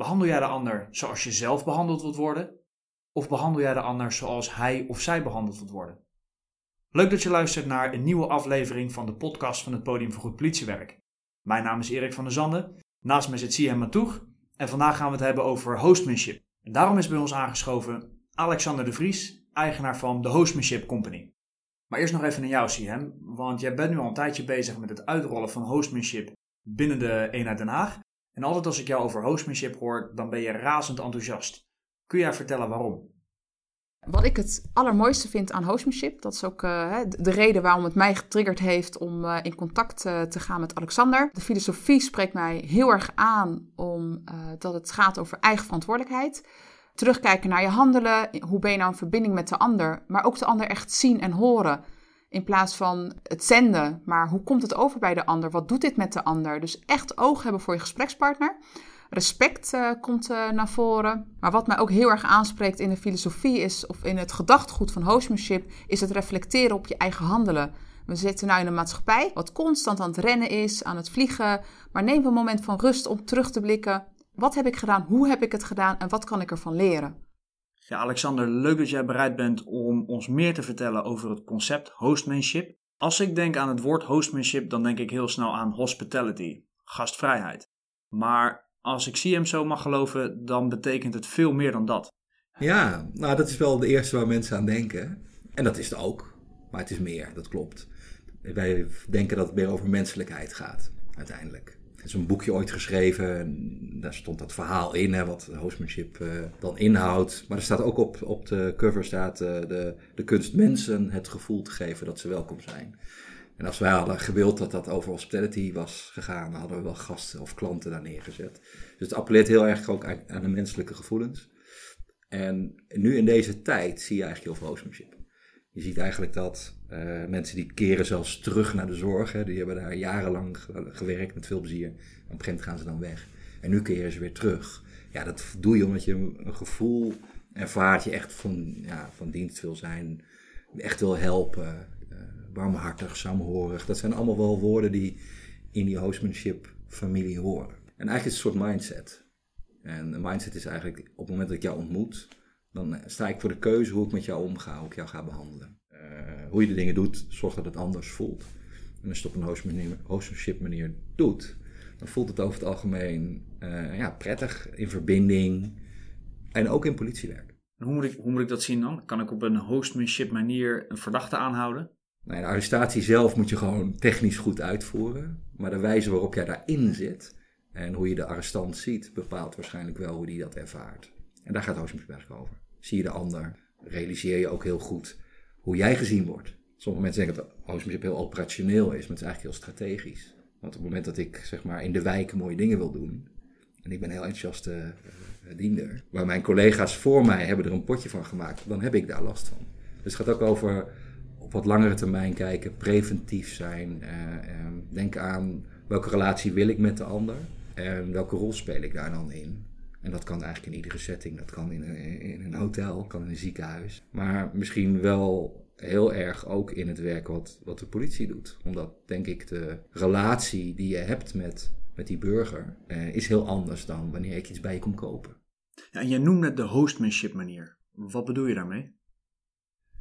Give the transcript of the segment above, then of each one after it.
Behandel jij de ander zoals je zelf behandeld wilt worden? Of behandel jij de ander zoals hij of zij behandeld wilt worden? Leuk dat je luistert naar een nieuwe aflevering van de podcast van het Podium voor Goed Politiewerk. Mijn naam is Erik van der Zanden, naast mij zit Siem Matoeg en vandaag gaan we het hebben over hostmanship. En daarom is bij ons aangeschoven Alexander de Vries, eigenaar van de Hostmanship Company. Maar eerst nog even naar jou, Siem, want jij bent nu al een tijdje bezig met het uitrollen van hostmanship binnen de eenheid Den Haag. En altijd als ik jou over hostmanship hoor, dan ben je razend enthousiast. Kun jij vertellen waarom? Wat ik het allermooiste vind aan hostmanship, dat is ook uh, de reden waarom het mij getriggerd heeft om uh, in contact uh, te gaan met Alexander. De filosofie spreekt mij heel erg aan omdat het gaat over eigen verantwoordelijkheid. Terugkijken naar je handelen, hoe ben je nou in verbinding met de ander, maar ook de ander echt zien en horen. In plaats van het zenden, maar hoe komt het over bij de ander? Wat doet dit met de ander? Dus echt oog hebben voor je gesprekspartner. Respect uh, komt uh, naar voren. Maar wat mij ook heel erg aanspreekt in de filosofie is, of in het gedachtegoed van hostmanship, is het reflecteren op je eigen handelen. We zitten nu in een maatschappij wat constant aan het rennen is, aan het vliegen. Maar neem een moment van rust om terug te blikken. Wat heb ik gedaan? Hoe heb ik het gedaan? En wat kan ik ervan leren? Ja, Alexander, leuk dat jij bereid bent om ons meer te vertellen over het concept hostmanship. Als ik denk aan het woord hostmanship, dan denk ik heel snel aan hospitality, gastvrijheid. Maar als ik CM zo mag geloven, dan betekent het veel meer dan dat. Ja, nou dat is wel de eerste waar mensen aan denken. En dat is het ook. Maar het is meer, dat klopt. Wij denken dat het meer over menselijkheid gaat, uiteindelijk. Is een boekje ooit geschreven. En daar stond dat verhaal in, hè, wat hostmanship uh, dan inhoudt. Maar er staat ook op, op de cover staat, uh, de, de kunst mensen het gevoel te geven dat ze welkom zijn. En als wij hadden gewild dat dat over hospitality was gegaan, dan hadden we wel gasten of klanten daar neergezet. Dus het appelleert heel erg ook aan de menselijke gevoelens. En nu in deze tijd zie je eigenlijk heel veel hostmanship. Je ziet eigenlijk dat uh, mensen die keren zelfs terug naar de zorg. Hè, die hebben daar jarenlang gewerkt met veel plezier. En op een gegeven moment gaan ze dan weg. En nu keren ze weer terug. Ja, dat doe je omdat je een gevoel ervaart. Je echt van, ja, van dienst wil zijn. Echt wil helpen. Uh, warmhartig, saamhorig. Dat zijn allemaal wel woorden die in die hostmanship familie horen. En eigenlijk is het een soort mindset. En een mindset is eigenlijk op het moment dat ik jou ontmoet, dan sta ik voor de keuze hoe ik met jou omga, hoe ik jou ga behandelen. Uh, hoe je de dingen doet, zorg dat het anders voelt. En als je het op een hostmanship manier doet, dan voelt het over het algemeen uh, ja, prettig, in verbinding en ook in politiewerk. Hoe moet, ik, hoe moet ik dat zien dan? Kan ik op een hostmanship manier een verdachte aanhouden? Nou, de arrestatie zelf moet je gewoon technisch goed uitvoeren. Maar de wijze waarop jij daarin zit en hoe je de arrestant ziet, bepaalt waarschijnlijk wel hoe die dat ervaart. En daar gaat hostmanship eigenlijk over. Zie je de ander, realiseer je ook heel goed hoe jij gezien wordt. Sommige mensen denken dat hostmanship heel operationeel is, maar het is eigenlijk heel strategisch. Want op het moment dat ik zeg maar in de wijk mooie dingen wil doen, en ik ben een heel enthousiaste uh, diender, waar mijn collega's voor mij hebben er een potje van gemaakt, dan heb ik daar last van. Dus het gaat ook over op wat langere termijn kijken, preventief zijn. Uh, um, denk aan welke relatie wil ik met de ander en welke rol speel ik daar dan in. En dat kan eigenlijk in iedere setting. Dat kan in een, in een hotel, kan in een ziekenhuis. Maar misschien wel heel erg ook in het werk wat, wat de politie doet. Omdat, denk ik, de relatie die je hebt met, met die burger eh, is heel anders dan wanneer ik iets bij je kom kopen. Ja, en jij noemt het de hostmanship manier. Wat bedoel je daarmee?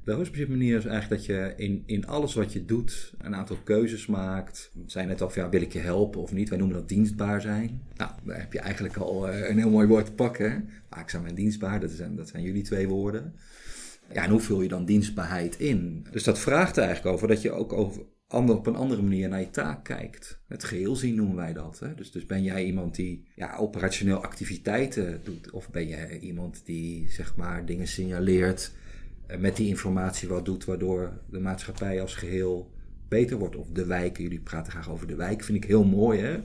De hostmanship manier is eigenlijk dat je in, in alles wat je doet een aantal keuzes maakt. Zijn net of ja, wil ik je helpen of niet? Wij noemen dat dienstbaar zijn. Nou, daar heb je eigenlijk al uh, een heel mooi woord te pakken. Waakzaam en dienstbaar, dat zijn, dat zijn jullie twee woorden. Ja, en hoe vul je dan dienstbaarheid in? Dus dat vraagt er eigenlijk over dat je ook over ander, op een andere manier naar je taak kijkt. Het geheel zien noemen wij dat. Hè? Dus, dus ben jij iemand die ja, operationeel activiteiten doet? Of ben jij iemand die zeg maar dingen signaleert met die informatie wat doet, waardoor de maatschappij als geheel beter wordt? Of de wijken, jullie praten graag over de wijk, vind ik heel mooi hè.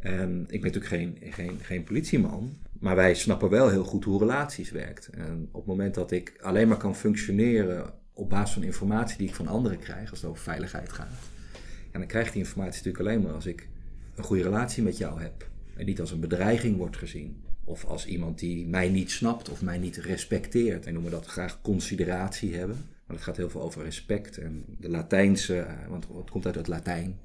En ik ben natuurlijk geen, geen, geen politieman, maar wij snappen wel heel goed hoe relaties werkt. En op het moment dat ik alleen maar kan functioneren op basis van informatie die ik van anderen krijg, als het over veiligheid gaat, en dan krijg ik die informatie natuurlijk alleen maar als ik een goede relatie met jou heb. En niet als een bedreiging wordt gezien. Of als iemand die mij niet snapt of mij niet respecteert. En noemen dat graag consideratie hebben. Maar het gaat heel veel over respect. En de Latijnse, want het komt uit het Latijn.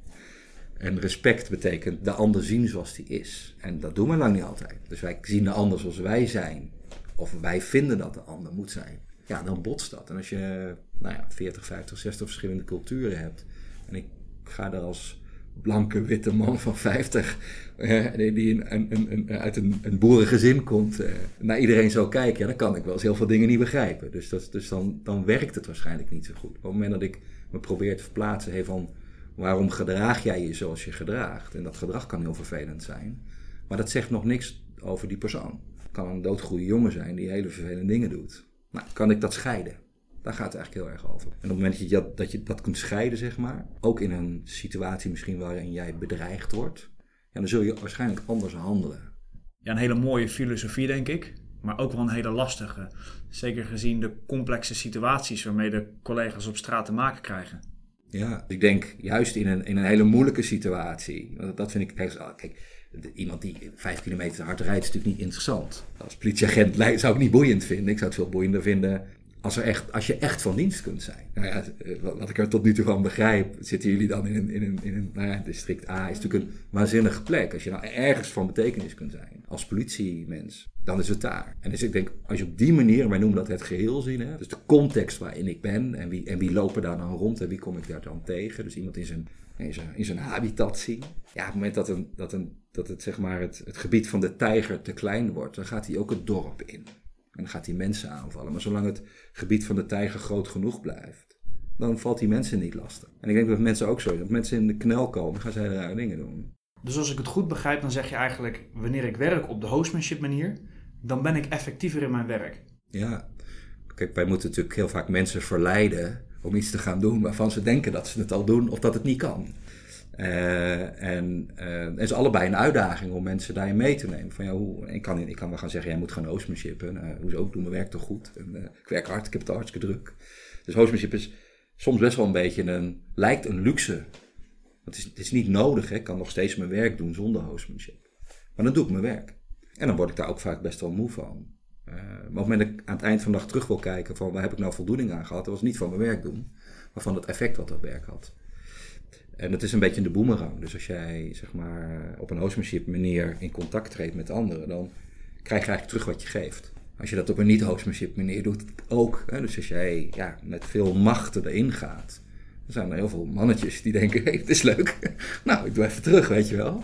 En respect betekent de ander zien zoals die is. En dat doen we lang niet altijd. Dus wij zien de ander zoals wij zijn. Of wij vinden dat de ander moet zijn. Ja, dan botst dat. En als je nou ja, 40, 50, 60 verschillende culturen hebt. En ik ga daar als blanke witte man van 50, eh, die een, een, een, uit een, boerengezin komt, eh, naar iedereen zo kijken, ja, dan kan ik wel eens heel veel dingen niet begrijpen. Dus, dat, dus dan, dan werkt het waarschijnlijk niet zo goed. Op het moment dat ik me probeer te verplaatsen, hey, van waarom gedraag jij je zoals je gedraagt? En dat gedrag kan heel vervelend zijn, maar dat zegt nog niks over die persoon. Het kan een doodgoede jongen zijn die hele vervelende dingen doet. Nou, kan ik dat scheiden? Daar gaat het eigenlijk heel erg over. En op het moment dat je dat, dat je dat kunt scheiden, zeg maar, ook in een situatie misschien waarin jij bedreigd wordt, ja, dan zul je waarschijnlijk anders handelen. Ja, een hele mooie filosofie, denk ik. Maar ook wel een hele lastige. Zeker gezien de complexe situaties waarmee de collega's op straat te maken krijgen. Ja, ik denk juist in een, in een hele moeilijke situatie. Dat vind ik. Kijk, iemand die vijf kilometer hard rijdt is natuurlijk niet interessant. Als politieagent zou ik niet boeiend vinden. Ik zou het veel boeiender vinden als, er echt, als je echt van dienst kunt zijn. Nou ja, eh, wat ik er tot nu toe van begrijp, zitten jullie dan in een, in een, in een nou ja, district A, is natuurlijk een waanzinnige plek. Als je nou ergens van betekenis kunt zijn, als politiemens, dan is het daar. En dus ik denk, als je op die manier, wij noemen dat het geheel zien, hè, dus de context waarin ik ben en wie, en wie lopen daar dan rond en wie kom ik daar dan tegen. Dus iemand in zijn, in zijn, in zijn habitat zien. Ja, op het moment dat, een, dat, een, dat het, zeg maar het, het gebied van de tijger te klein wordt, dan gaat hij ook het dorp in. En dan gaat hij mensen aanvallen. Maar zolang het gebied van de tijger groot genoeg blijft, dan valt die mensen niet lastig. En ik denk dat mensen ook zo zijn. Als mensen in de knel komen, gaan zij rare dingen doen. Dus als ik het goed begrijp, dan zeg je eigenlijk: wanneer ik werk op de hostmanship manier, dan ben ik effectiever in mijn werk. Ja, kijk, wij moeten natuurlijk heel vaak mensen verleiden om iets te gaan doen waarvan ze denken dat ze het al doen of dat het niet kan. Uh, en uh, het is allebei een uitdaging om mensen daarin mee te nemen. Van, ja, hoe, ik, kan, ik kan wel gaan zeggen, jij moet gaan hostmanshippen. Uh, hoezo, ik doe mijn werk toch goed. En, ik werk hard, ik heb het hartstikke druk. Dus hostmanship is soms best wel een beetje een, lijkt een luxe. Het is, het is niet nodig, hè. ik kan nog steeds mijn werk doen zonder hostmanship. Maar dan doe ik mijn werk. En dan word ik daar ook vaak best wel moe van. op het moment dat ik aan het eind van de dag terug wil kijken van waar heb ik nou voldoening aan gehad, dat was niet van mijn werk doen, maar van het effect wat dat werk had. En dat is een beetje de boemerang. Dus als jij zeg maar, op een hostmanship manier in contact treedt met anderen, dan krijg je eigenlijk terug wat je geeft. Als je dat op een niet-hostmanship manier doet, ook. Hè? Dus als jij ja, met veel machten erin gaat, dan zijn er heel veel mannetjes die denken: hey, het is leuk. nou, ik doe even terug, weet je wel.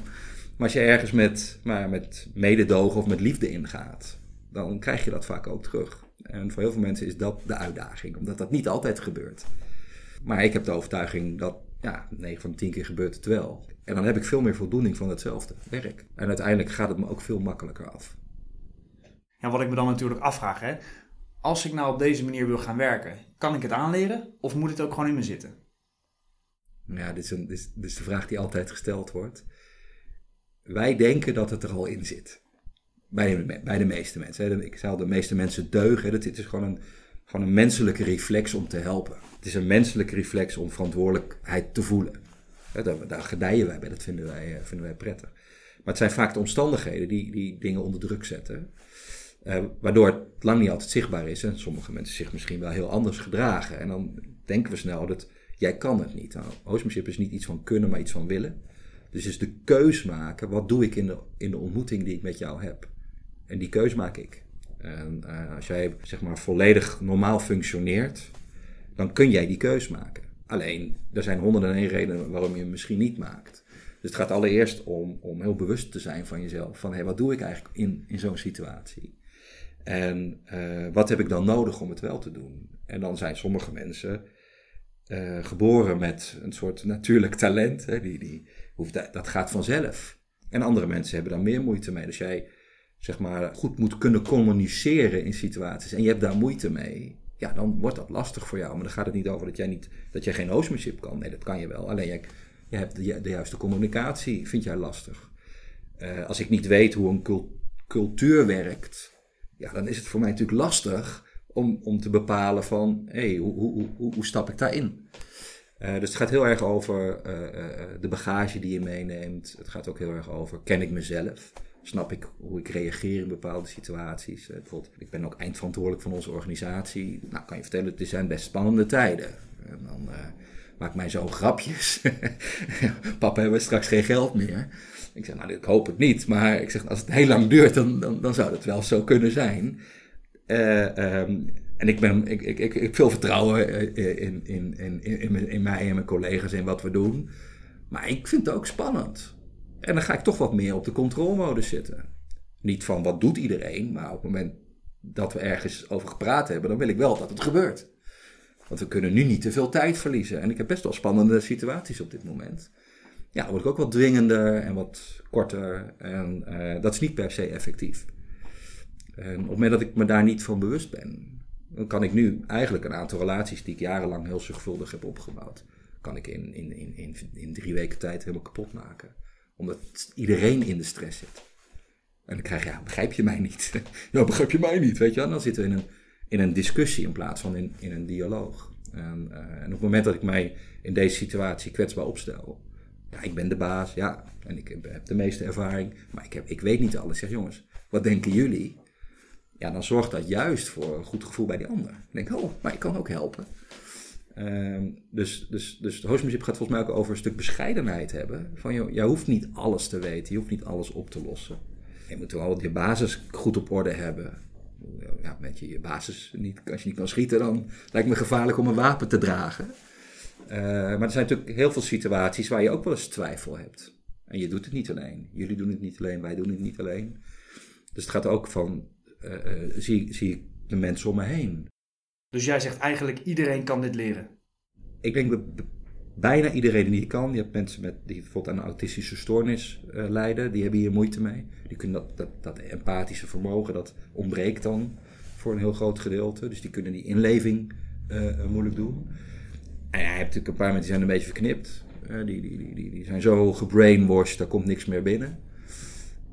Maar als je ergens met, maar met mededogen of met liefde ingaat, dan krijg je dat vaak ook terug. En voor heel veel mensen is dat de uitdaging, omdat dat niet altijd gebeurt. Maar ik heb de overtuiging dat ja, 9 van 10 keer gebeurt het wel. En dan heb ik veel meer voldoening van hetzelfde werk. En uiteindelijk gaat het me ook veel makkelijker af. Ja, wat ik me dan natuurlijk afvraag, hè. Als ik nou op deze manier wil gaan werken, kan ik het aanleren of moet het ook gewoon in me zitten? Ja, dit is, een, dit is, de vraag die altijd gesteld wordt. Wij denken dat het er al in zit. Bij de, bij de meeste mensen. Ik zou de meeste mensen deugen. Dit is gewoon een, gewoon een menselijke reflex om te helpen. Het is een menselijke reflex om verantwoordelijkheid te voelen. Daar, gedijen wij bij, dat vinden wij, eh, vinden wij prettig. Maar het zijn vaak de omstandigheden die, die dingen onder druk zetten. Uh, waardoor het lang niet altijd zichtbaar is. En sommige mensen zich misschien wel heel anders gedragen. En dan denken we snel dat jij kan het niet. Nou, is niet iets van kunnen, maar iets van willen. Dus is de keus maken, wat doe ik in de, in de ontmoeting die ik met jou heb? En die keus maak ik. En uh, als jij zeg maar volledig normaal functioneert, dan kun jij die keus maken. Alleen, er zijn honderden en één redenen waarom je hem misschien niet maakt. Dus het gaat allereerst om, om heel bewust te zijn van jezelf. Van, hé, hey, wat doe ik eigenlijk in, in zo'n situatie? En uh, wat heb ik dan nodig om het wel te doen? En dan zijn sommige mensen uh, geboren met een soort natuurlijk talent. Hè, die, die hoeft, dat gaat vanzelf. En andere mensen hebben daar meer moeite mee. Dus jij zeg maar, goed moet kunnen communiceren in situaties en je hebt daar moeite mee, ja, dan wordt dat lastig voor jou. Maar dan gaat het niet over dat jij, niet, dat jij geen hostmanship kan. Nee, dat kan je wel. Alleen jij, je hebt de, de juiste communicatie, vind jij lastig. Uh, als ik niet weet hoe een cultuur werkt, ja, dan is het voor mij natuurlijk lastig om, om te bepalen van, hé, hey, hoe, hoe, hoe, hoe, stap ik daarin? Uh, dus het gaat heel erg over uh, de bagage die je meeneemt. Het gaat ook heel erg over, ken ik mezelf? Snap ik hoe ik reageer in bepaalde situaties. Uh, bijvoorbeeld, ik ben ook eindverantwoordelijk van onze organisatie. Nou, kan je vertellen, het zijn best spannende tijden. En dan, uh, maakt mijn zoon grapjes. Papa, hebben we straks geen geld meer. Ik zeg, nou, ik hoop het niet. Maar ik zeg, als het heel lang duurt, dan, dan, dan zou het wel zo kunnen zijn. Uh, en ik, ben, ik, ik, ik, heb veel vertrouwen in, in, in, in, in mij en mijn collega's in wat we doen. Maar ik vind het ook spannend. En dan ga ik toch wat meer op de controlmodus zitten. Niet van wat doet iedereen, maar op het moment dat we ergens over gepraat hebben, dan wil ik wel dat het gebeurt. Want we kunnen nu niet te veel tijd verliezen. En ik heb best wel spannende situaties op dit moment. Ja, dan word ik ook wat dwingender en wat korter. En uh, dat is niet per se effectief. En op het moment dat ik me daar niet van bewust ben, dan kan ik nu eigenlijk een aantal relaties die ik jarenlang heel zorgvuldig heb opgebouwd, kan ik in, in, in, in, in drie weken tijd helemaal kapot maken. Omdat iedereen in de stress zit. En dan krijg je, ja, begrijp je mij niet? ja, begrijp je mij niet? Weet je wel? Dan zitten we in een, in een discussie in plaats van in, in een dialoog. En, uh, en op het moment dat ik mij in deze situatie kwetsbaar opstel, ja, ik ben de baas, ja, en ik heb de meeste ervaring, maar ik, heb, ik weet niet alles. Zeg, jongens, wat denken jullie? Ja, dan zorgt dat juist voor een goed gevoel bij die ander. Ik denk, oh, maar ik kan ook helpen. Uh, dus, dus, dus de hostmanship gaat volgens mij ook over een stuk bescheidenheid hebben. Van, joh, jij hoeft niet alles te weten, je hoeft niet alles op te lossen. Je moet wel je basis goed op orde hebben. Ja, met je, je basis, niet, als je niet kan schieten, dan lijkt me gevaarlijk om een wapen te dragen. Uh, maar er zijn natuurlijk heel veel situaties waar je ook wel eens twijfel hebt. En je doet het niet alleen. Jullie doen het niet alleen, wij doen het niet alleen. Dus het gaat ook van, uh, uh, zie, zie ik de mensen om me heen. Dus jij zegt eigenlijk, iedereen kan dit leren? Ik denk dat bijna iedereen die kan. Je hebt mensen met, die bijvoorbeeld aan een autistische stoornis uh, lijden, die hebben hier moeite mee. Die kunnen dat, dat, dat empathische vermogen, dat ontbreekt dan voor een heel groot gedeelte. Dus die kunnen die inleving uh, moeilijk doen. En je hebt natuurlijk een paar mensen die zijn een beetje verknipt. Die, die, die, die zijn zo gebrainwashed, daar komt niks meer binnen.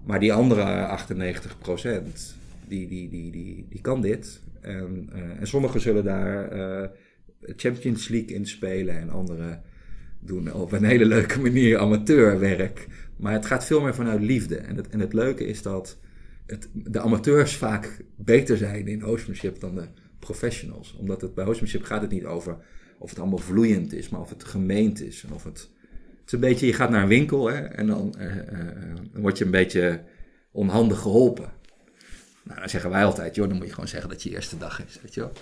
Maar die andere 98 procent, die, die, die, die, die kan dit. En, en sommigen zullen daar Champions League in spelen en anderen doen op een hele leuke manier amateurwerk. Maar het gaat veel meer vanuit liefde. En het, en het leuke is dat het, de amateurs vaak beter zijn in hostmanship dan de professionals. Omdat het bij hostmanship gaat het niet over of het allemaal vloeiend is, maar of het gemeend is. En of het, het is een beetje, je gaat naar een winkel hè, en dan, uh, uh, dan word je een beetje onhandig geholpen. Nou, dan zeggen wij altijd, joh, dan moet je gewoon zeggen dat je eerste dag is, weet je wel.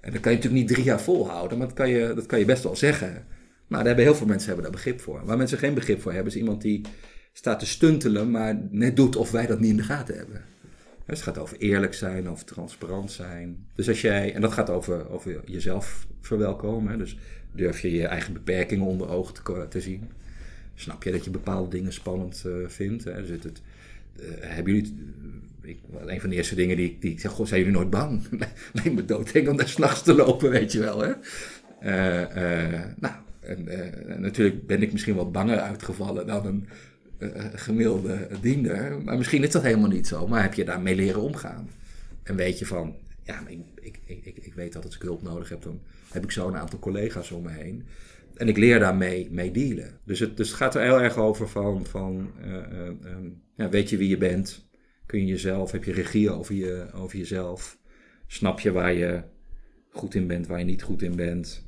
En dat kan je natuurlijk niet drie jaar volhouden, maar dat kan je, dat kan je best wel zeggen. Maar daar hebben heel veel mensen hebben daar begrip voor. Waar mensen geen begrip voor hebben, is iemand die staat te stuntelen, maar net doet of wij dat niet in de gaten hebben. Dus het gaat over eerlijk zijn, over transparant zijn. Dus als jij, en dat gaat over, over jezelf verwelkomen. Dus durf je je eigen beperkingen onder ogen te, te zien. Snap je dat je bepaalde dingen spannend uh, vindt. Hè? Dus het, het, uh, hebben jullie, ik, een van de eerste dingen die, die ik zeg, goh, zijn jullie nooit bang? Lijkt me doodeng om daar s'nachts te lopen, weet je wel. Hè? Uh, nou, en, uh, natuurlijk ben ik misschien wat banger uitgevallen dan een gemiddelde diender. Maar misschien is dat helemaal niet zo. Maar heb je daarmee leren omgaan? En weet je van, ja, ik, ik, ik, ik weet dat als ik hulp nodig heb, dan heb ik zo een aantal collega's om me heen. En ik leer daarmee mee dealen. Dus het, dus gaat er heel erg over van, van ja, weet je wie je bent? Kun je jezelf, heb je regie over, je, over jezelf? Snap je waar je goed in bent, waar je niet goed in bent?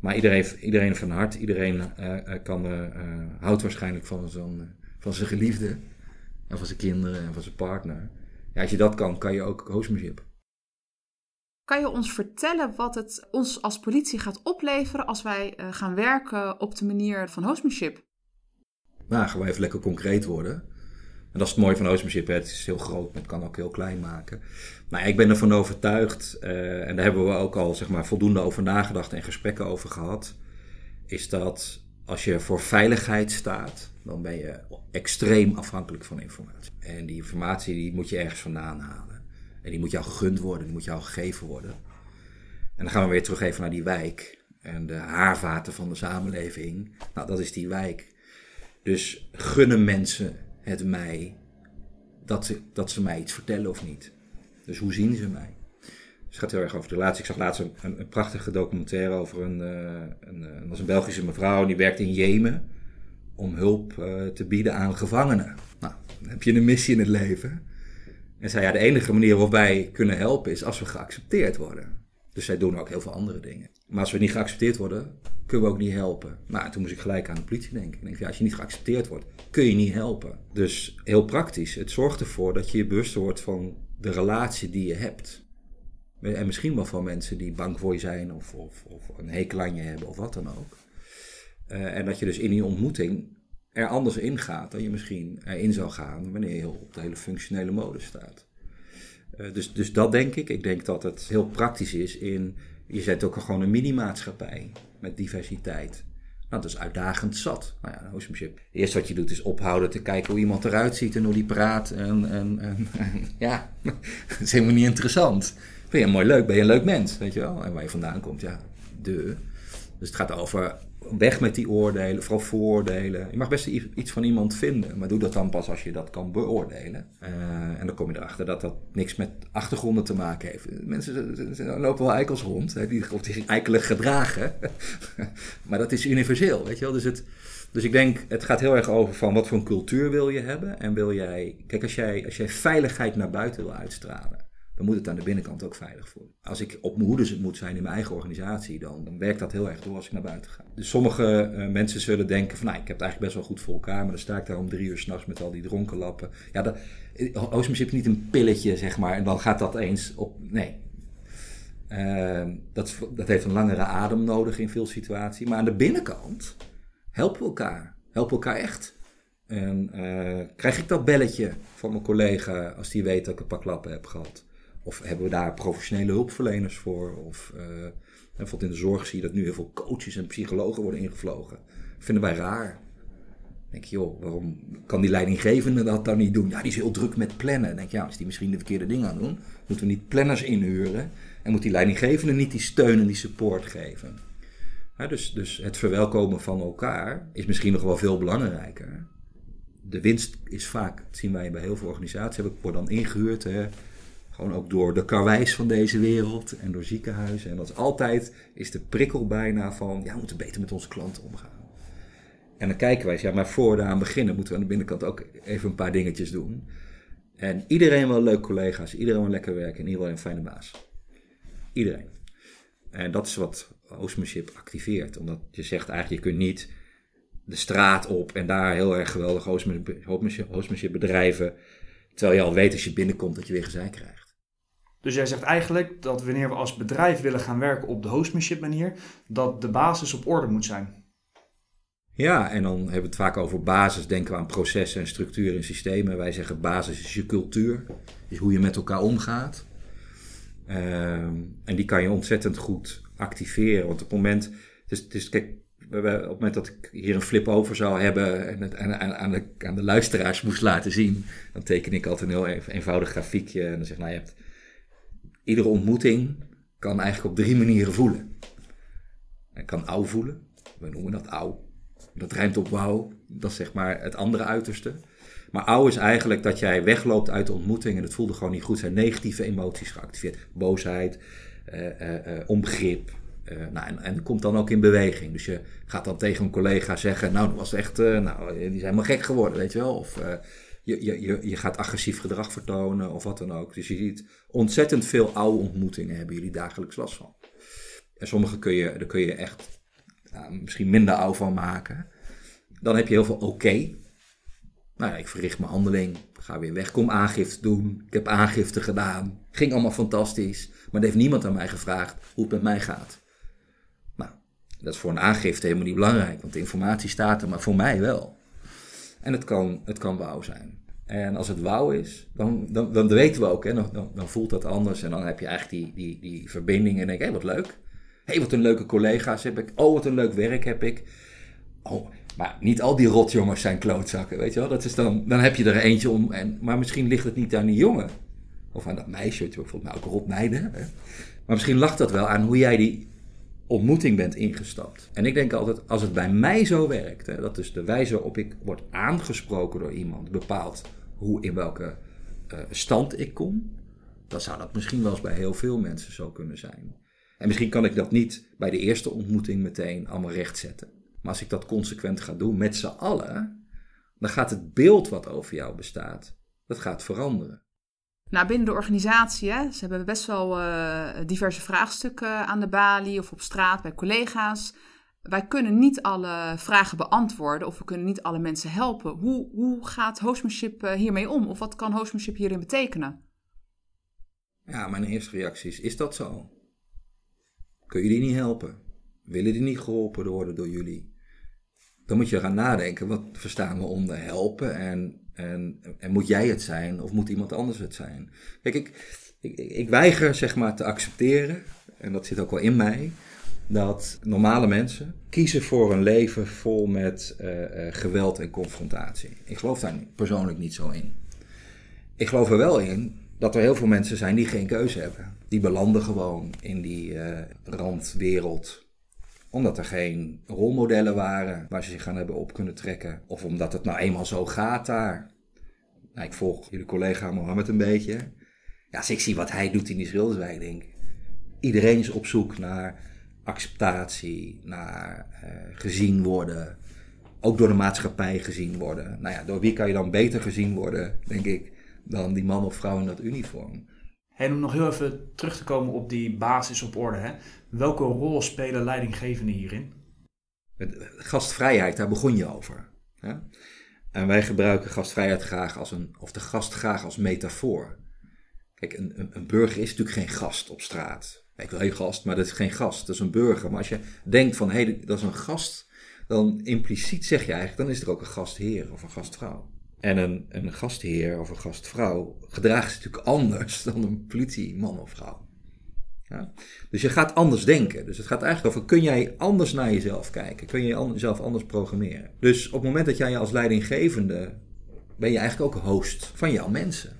Maar iedereen, iedereen van hart, iedereen uh, kan, uh, houdt waarschijnlijk van, zo'n, van zijn geliefde. En van zijn kinderen en van zijn partner. Ja, als je dat kan, kan je ook hostmanship. Kan je ons vertellen wat het ons als politie gaat opleveren als wij gaan werken op de manier van hostmanship? Nou, gaan we even lekker concreet worden. En dat is het mooie van hostmanship. Het is heel groot, maar het kan ook heel klein maken. Maar ik ben ervan overtuigd, uh, en daar hebben we ook al zeg maar, voldoende over nagedacht en gesprekken over gehad. Is dat als je voor veiligheid staat, dan ben je extreem afhankelijk van informatie. En die informatie die moet je ergens vandaan halen. En die moet jou gegund worden, die moet jou gegeven worden. En dan gaan we weer terug even naar die wijk. En de haarvaten van de samenleving. Nou, dat is die wijk. Dus gunnen mensen het mij dat ze, dat ze mij iets vertellen of niet. Dus hoe zien ze mij? Het gaat heel erg over de relatie. Ik zag laatst een, een, prachtige documentaire over een, uh, een, een, was een Belgische mevrouw die werkte in Jemen om hulp uh, te bieden aan gevangenen. Nou, dan heb je een missie in het leven. En zei ja, de enige manier waarop wij kunnen helpen is als we geaccepteerd worden. Dus zij doen ook heel veel andere dingen. Maar als we niet geaccepteerd worden, kunnen we ook niet helpen. Maar toen moest ik gelijk aan de politie denken. Ik denk, ja, als je niet geaccepteerd wordt, kun je niet helpen. Dus heel praktisch. Het zorgt ervoor dat je je bewust wordt van de relatie die je hebt. En misschien wel van mensen die bang voor je zijn of, of, of een hekel aan je hebben of wat dan ook. Uh, en dat je dus in die ontmoeting er anders in gaat dan je misschien erin zou gaan wanneer je op de hele functionele modus staat. Uh, dus, dus dat denk ik. Ik denk dat het heel praktisch is in, je zet ook gewoon een mini-maatschappij met diversiteit. Nou, dat is uitdagend zat. Nou ja, hostmanship. Het eerste wat je doet is ophouden te kijken hoe iemand eruit ziet en hoe die praat. En ja, dat is helemaal niet interessant. Vind je mooi leuk? Ben je een leuk mens? Weet je wel? En waar je vandaan komt, ja, de. Dus het gaat over weg met die oordelen, vooral vooroordelen. Je mag best iets van iemand vinden, maar doe dat dan pas als je dat kan beoordelen. Uh, en dan kom je erachter dat dat niks met achtergronden te maken heeft. Mensen lopen wel eikels rond, hè, die, of die zich eikelig gedragen. maar dat is universeel, weet je wel. Dus, het, dus ik denk, het gaat heel erg over van wat voor een cultuur wil je hebben. En wil jij, kijk, als jij, als jij veiligheid naar buiten wil uitstralen dan moet het aan de binnenkant ook veilig voelen. Als ik op mijn hoede moet zijn in mijn eigen organisatie, dan, werkt dat heel erg door als ik naar buiten ga. Dus sommige uh, mensen zullen denken van, nou, ik heb het eigenlijk best wel goed voor elkaar, maar dan sta ik daar om drie uur s'nachts met al die dronkenlappen. Ja, dat, Oostmus heeft niet een pilletje, zeg maar, en dan gaat dat eens op, nee. Uh, dat, dat heeft een langere adem nodig in veel situaties. Maar aan de binnenkant helpen we elkaar. Helpen elkaar echt. En uh, krijg ik dat belletje van mijn collega als die weet dat ik een paar klappen heb gehad? Of hebben we daar professionele hulpverleners voor? Of uh, in de zorg zie je dat nu heel veel coaches en psychologen worden ingevlogen. Dat vinden wij raar. Dan denk je, joh, waarom kan die leidinggevende dat dan niet doen? Ja, die is heel druk met plannen. Dan denk je, ja, is die misschien de verkeerde dingen aan doen? Moeten we niet planners inhuren? En moet die leidinggevende niet die steun en die support geven? dus, dus het verwelkomen van elkaar is misschien nog wel veel belangrijker. De winst is vaak, dat zien wij bij heel veel organisaties, heb ik word dan ingehuurd. Hè, gewoon ook door de karwijs van deze wereld en door ziekenhuizen. En dat is altijd is de prikkel bijna van, ja, we moeten beter met onze klanten omgaan. En dan kijken wij, ja, maar voor we aan beginnen moeten we aan de binnenkant ook even een paar dingetjes doen. En iedereen wil leuke collega's, iedereen wil lekker werken en iedereen een fijne baas. Iedereen. En dat is wat hostmanship activeert. Omdat je zegt eigenlijk, je kunt niet de straat op en daar heel erg geweldig hostmanship bedrijven. Terwijl je al weet als je binnenkomt dat je weer gezeik krijgt. Dus jij zegt eigenlijk dat wanneer we als bedrijf willen gaan werken op de hostmanship manier, dat de basis op orde moet zijn. Ja, en dan hebben we het vaak over basis, denken we aan processen en structuren en systemen. Wij zeggen basis is je cultuur, is hoe je met elkaar omgaat. Ehm, en die kan je ontzettend goed activeren. Want op het moment, het kijk, op het moment dat ik hier een flip over zou hebben en het aan, aan, de, aan de luisteraars moest laten zien, dan teken ik altijd een heel eenvoudig grafiekje en dan zeg nou, je hebt iedere ontmoeting kan eigenlijk op drie manieren voelen. Hij kan ouw voelen, we noemen dat ouw. Dat rijmt op wauw, dat is zeg maar het andere uiterste. Maar ouw is eigenlijk dat jij wegloopt uit de ontmoeting en het voelde gewoon niet goed. Zijn negatieve emoties geactiveerd. Boosheid, uh, uh, uh, onbegrip. nou, en, en komt dan ook in beweging. Dus je gaat dan tegen een collega zeggen, nou, dat was echt, nou, die zijn helemaal gek geworden, weet je wel. Of je, je, je, je gaat agressief gedrag vertonen of wat dan ook. Dus je ziet ontzettend veel oude ontmoetingen hebben jullie dagelijks last van. En sommige kun je, daar kun je echt misschien minder oud van maken. Dan heb je heel veel oké. Nou ja, ik verricht mijn handeling, ga weer weg, kom aangifte doen. Ik heb aangifte gedaan, ging allemaal fantastisch. Maar er heeft niemand aan mij gevraagd hoe het met mij gaat. Nou, dat is voor een aangifte helemaal niet belangrijk, want de informatie staat er, maar voor mij wel. En het kan, het kan wauw zijn. En als het wauw is, dan, dan, dan weten we ook, hè, dan, dan, voelt dat anders. En dan heb je eigenlijk die, die, die verbinding en denk hé, hey, wat leuk. Hé, hey, wat een leuke collega's heb ik. Oh, wat een leuk werk heb ik. Oh, maar niet al die rotjongens zijn klootzakken, weet je wel. Dat is dan, dan heb je er eentje om. En, maar misschien ligt het niet aan die jongen. Of aan dat meisje, je bijvoorbeeld mij ook rotmeiden. Hè. Maar misschien lag dat wel aan hoe jij die ontmoeting bent ingestapt. En ik denk altijd, als het bij mij zo werkt, dat dus de wijze waarop ik word aangesproken door iemand bepaalt hoe in welke uh, stand ik kom, dan zou dat misschien wel eens bij heel veel mensen zo kunnen zijn. En misschien kan ik dat niet bij de eerste ontmoeting meteen allemaal rechtzetten. Maar als ik dat consequent ga doen met z'n allen, dan gaat het beeld wat over jou bestaat, dat gaat veranderen. Nou, binnen de organisatie, ze hebben best wel uh, diverse vraagstukken aan de balie of op straat bij collega's. Wij kunnen niet alle vragen beantwoorden of we kunnen niet alle mensen helpen. Hoe, hoe gaat hostmanship uh, hiermee om? Of wat kan hostmanship hierin betekenen? Ja, mijn eerste reactie is, is dat zo? Kun je die niet helpen? Willen die niet geholpen worden door jullie? Dan moet je gaan nadenken, wat verstaan we onder helpen en en, en, moet jij het zijn of moet iemand anders het zijn? Kijk, ik, ik, ik, weiger zeg maar te accepteren, en dat zit ook wel in mij, dat normale mensen kiezen voor een leven vol met uh, uh, geweld en confrontatie. Ik geloof daar persoonlijk niet zo in. Ik geloof er wel in dat er heel veel mensen zijn die geen keuze hebben. Die belanden gewoon in die uh, randwereld omdat er geen rolmodellen waren waar ze zich aan hebben op kunnen trekken. Of omdat het nou eenmaal zo gaat daar. Nou, ik volg jullie collega Mohammed een beetje. Ja, als ik zie wat hij doet in die Schilderswijk, denk. Iedereen is op zoek naar acceptatie, naar uh, gezien worden. Ook door de maatschappij gezien worden. Nou ja, door wie kan je dan beter gezien worden, denk ik, dan die man of vrouw in dat uniform. En om nog heel even terug te komen op die basis op orde. Hè? Welke rol spelen leidinggevenden hierin? Gastvrijheid, daar begon je over. Hè? En wij gebruiken gastvrijheid graag als een, of de gast graag als metafoor. Kijk, een, een, burger is natuurlijk geen gast op straat. Ik wil geen gast, maar dat is geen gast, dat is een burger. Maar als je denkt van, hé, hey, dat is een gast, dan impliciet zeg je eigenlijk, dan is er ook een gastheer of een gastvrouw. En een, een gastheer of een gastvrouw gedraagt zich natuurlijk anders dan een politieman of vrouw. Ja? Dus je gaat anders denken. Dus het gaat eigenlijk over, kun jij anders naar jezelf kijken? Kun je jezelf anders programmeren? Dus op het moment dat jij als leidinggevende, ben je eigenlijk ook host van jouw mensen.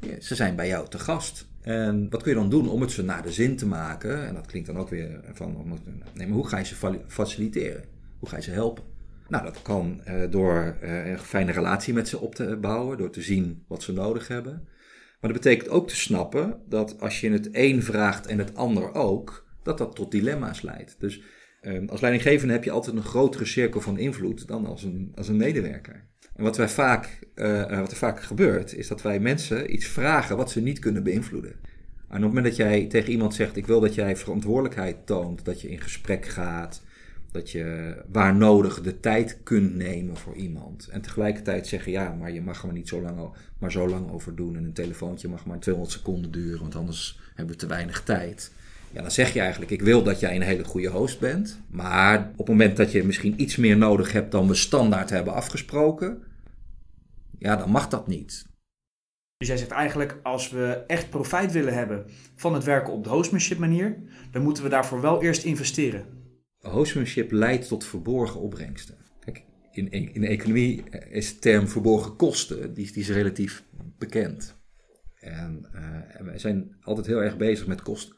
Ja, ze zijn bij jou te gast. En wat kun je dan doen om het ze naar de zin te maken? En dat klinkt dan ook weer van, nee, maar hoe ga je ze faciliteren? Hoe ga je ze helpen? Nou, dat kan uh, door uh, een fijne relatie met ze op te bouwen, door te zien wat ze nodig hebben. Maar dat betekent ook te snappen dat als je het een vraagt en het ander ook, dat dat tot dilemma's leidt. Dus uh, als leidinggevende heb je altijd een grotere cirkel van invloed dan als een, als een medewerker. En wat, wij vaak, wat er vaak gebeurt, is dat wij mensen iets vragen wat ze niet kunnen beïnvloeden. En op het moment dat jij tegen iemand zegt: Ik wil dat jij verantwoordelijkheid toont, dat je in gesprek gaat, dat je waar nodig de tijd kunt nemen voor iemand. En tegelijkertijd zeggen, ja, maar je mag er niet zo lang, maar zo lang over doen. En een telefoontje mag maar 200 seconden duren, want anders hebben we te weinig tijd. Ja, dan zeg je eigenlijk, ik wil dat jij een hele goede host bent. Maar op het moment dat je misschien iets meer nodig hebt dan we standaard hebben afgesproken, ja, dan mag dat niet. Dus jij zegt eigenlijk, als we echt profijt willen hebben van het werken op de hostmanship manier, dan moeten we daarvoor wel eerst investeren. Hostmanship leidt tot verborgen opbrengsten. Kijk, in, in de economie is de term verborgen kosten, die, die is relatief bekend. En, uh, wij zijn altijd heel erg bezig met kosten,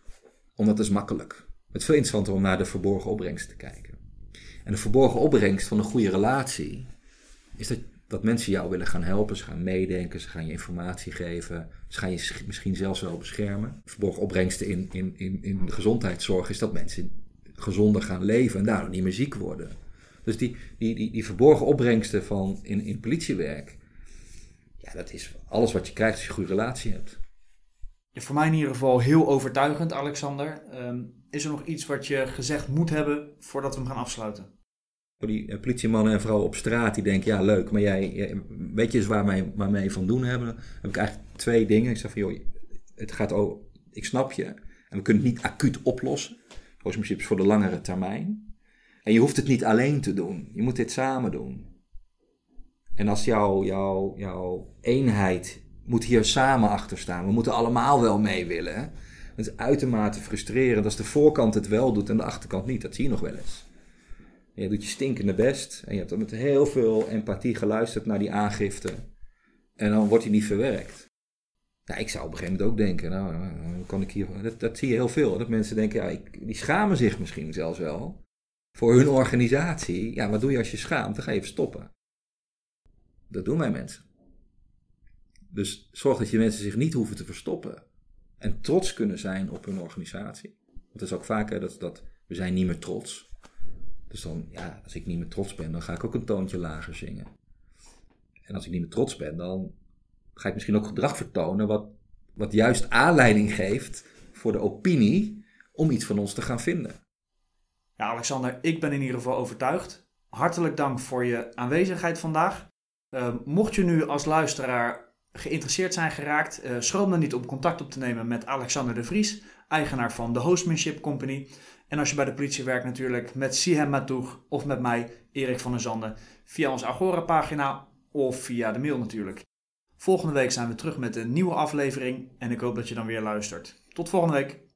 omdat het is makkelijk. Het is veel interessanter om naar de verborgen opbrengst te kijken. En de verborgen opbrengst van een goede relatie is dat, dat mensen jou willen gaan helpen, ze gaan meedenken, ze gaan je informatie geven, ze gaan je misschien zelfs wel beschermen. Verborgen opbrengsten in, in, in, in de gezondheidszorg is dat mensen gezonder gaan leven en daardoor niet meer ziek worden. Dus die, die, die, die verborgen opbrengsten van in, in politiewerk, ja, dat is alles wat je krijgt als je een goede relatie hebt. Ja, voor mij in ieder geval heel overtuigend, Alexander. Um, is er nog iets wat je gezegd moet hebben voordat we hem gaan afsluiten? Voor die uh, politiemannen en vrouwen op straat die denken, ja leuk, maar jij, jij weet je eens waar wij, waar wij van doen hebben? Dan heb ik eigenlijk twee dingen. Ik zeg van, joh, het gaat over, ik snap je. En we kunnen het niet acuut oplossen. Horsemanship is voor de langere termijn. En je hoeft het niet alleen te doen. Je moet dit samen doen. En als jouw jouw jouw eenheid moet hier samen achter staan. We moeten allemaal wel mee willen. Het is uitermate frustrerend als de voorkant het wel doet en de achterkant niet. Dat zie je nog wel eens. je doet je stinkende best. En je hebt met heel veel empathie geluisterd naar die aangifte. En dan wordt die niet verwerkt. Ja, ik zou op een gegeven moment ook denken, nou, kan ik hier, dat, zie je heel veel. Dat mensen denken, ja, ik, die schamen zich misschien zelfs wel voor hun organisatie. Ja, wat doe je als je schaamt? Dan ga je even stoppen. Dat doen wij mensen. Dus zorg dat je mensen zich niet hoeven te verstoppen. En trots kunnen zijn op hun organisatie. Want dat is ook vaak dat, dat we zijn niet meer trots. Dus dan, ja, als ik niet meer trots ben, dan ga ik ook een toontje lager zingen. En als ik niet meer trots ben, dan ga ik misschien ook gedrag vertonen wat Wat juist aanleiding geeft voor de opinie om iets van ons te gaan vinden. Ja, Alexander, ik ben in ieder geval overtuigd. Hartelijk dank voor je aanwezigheid vandaag. Uh, mocht je nu als luisteraar geïnteresseerd zijn geraakt, uh, schroom dan niet om contact op te nemen met Alexander de Vries, eigenaar van de Hostmanship Company. En als je bij de politie werkt natuurlijk met Sihem Matoeg of met mij, Erik van der Zanden, via onze Agora-pagina of via de mail natuurlijk. Volgende week zijn we terug met een nieuwe aflevering en ik hoop dat je dan weer luistert. Tot volgende week.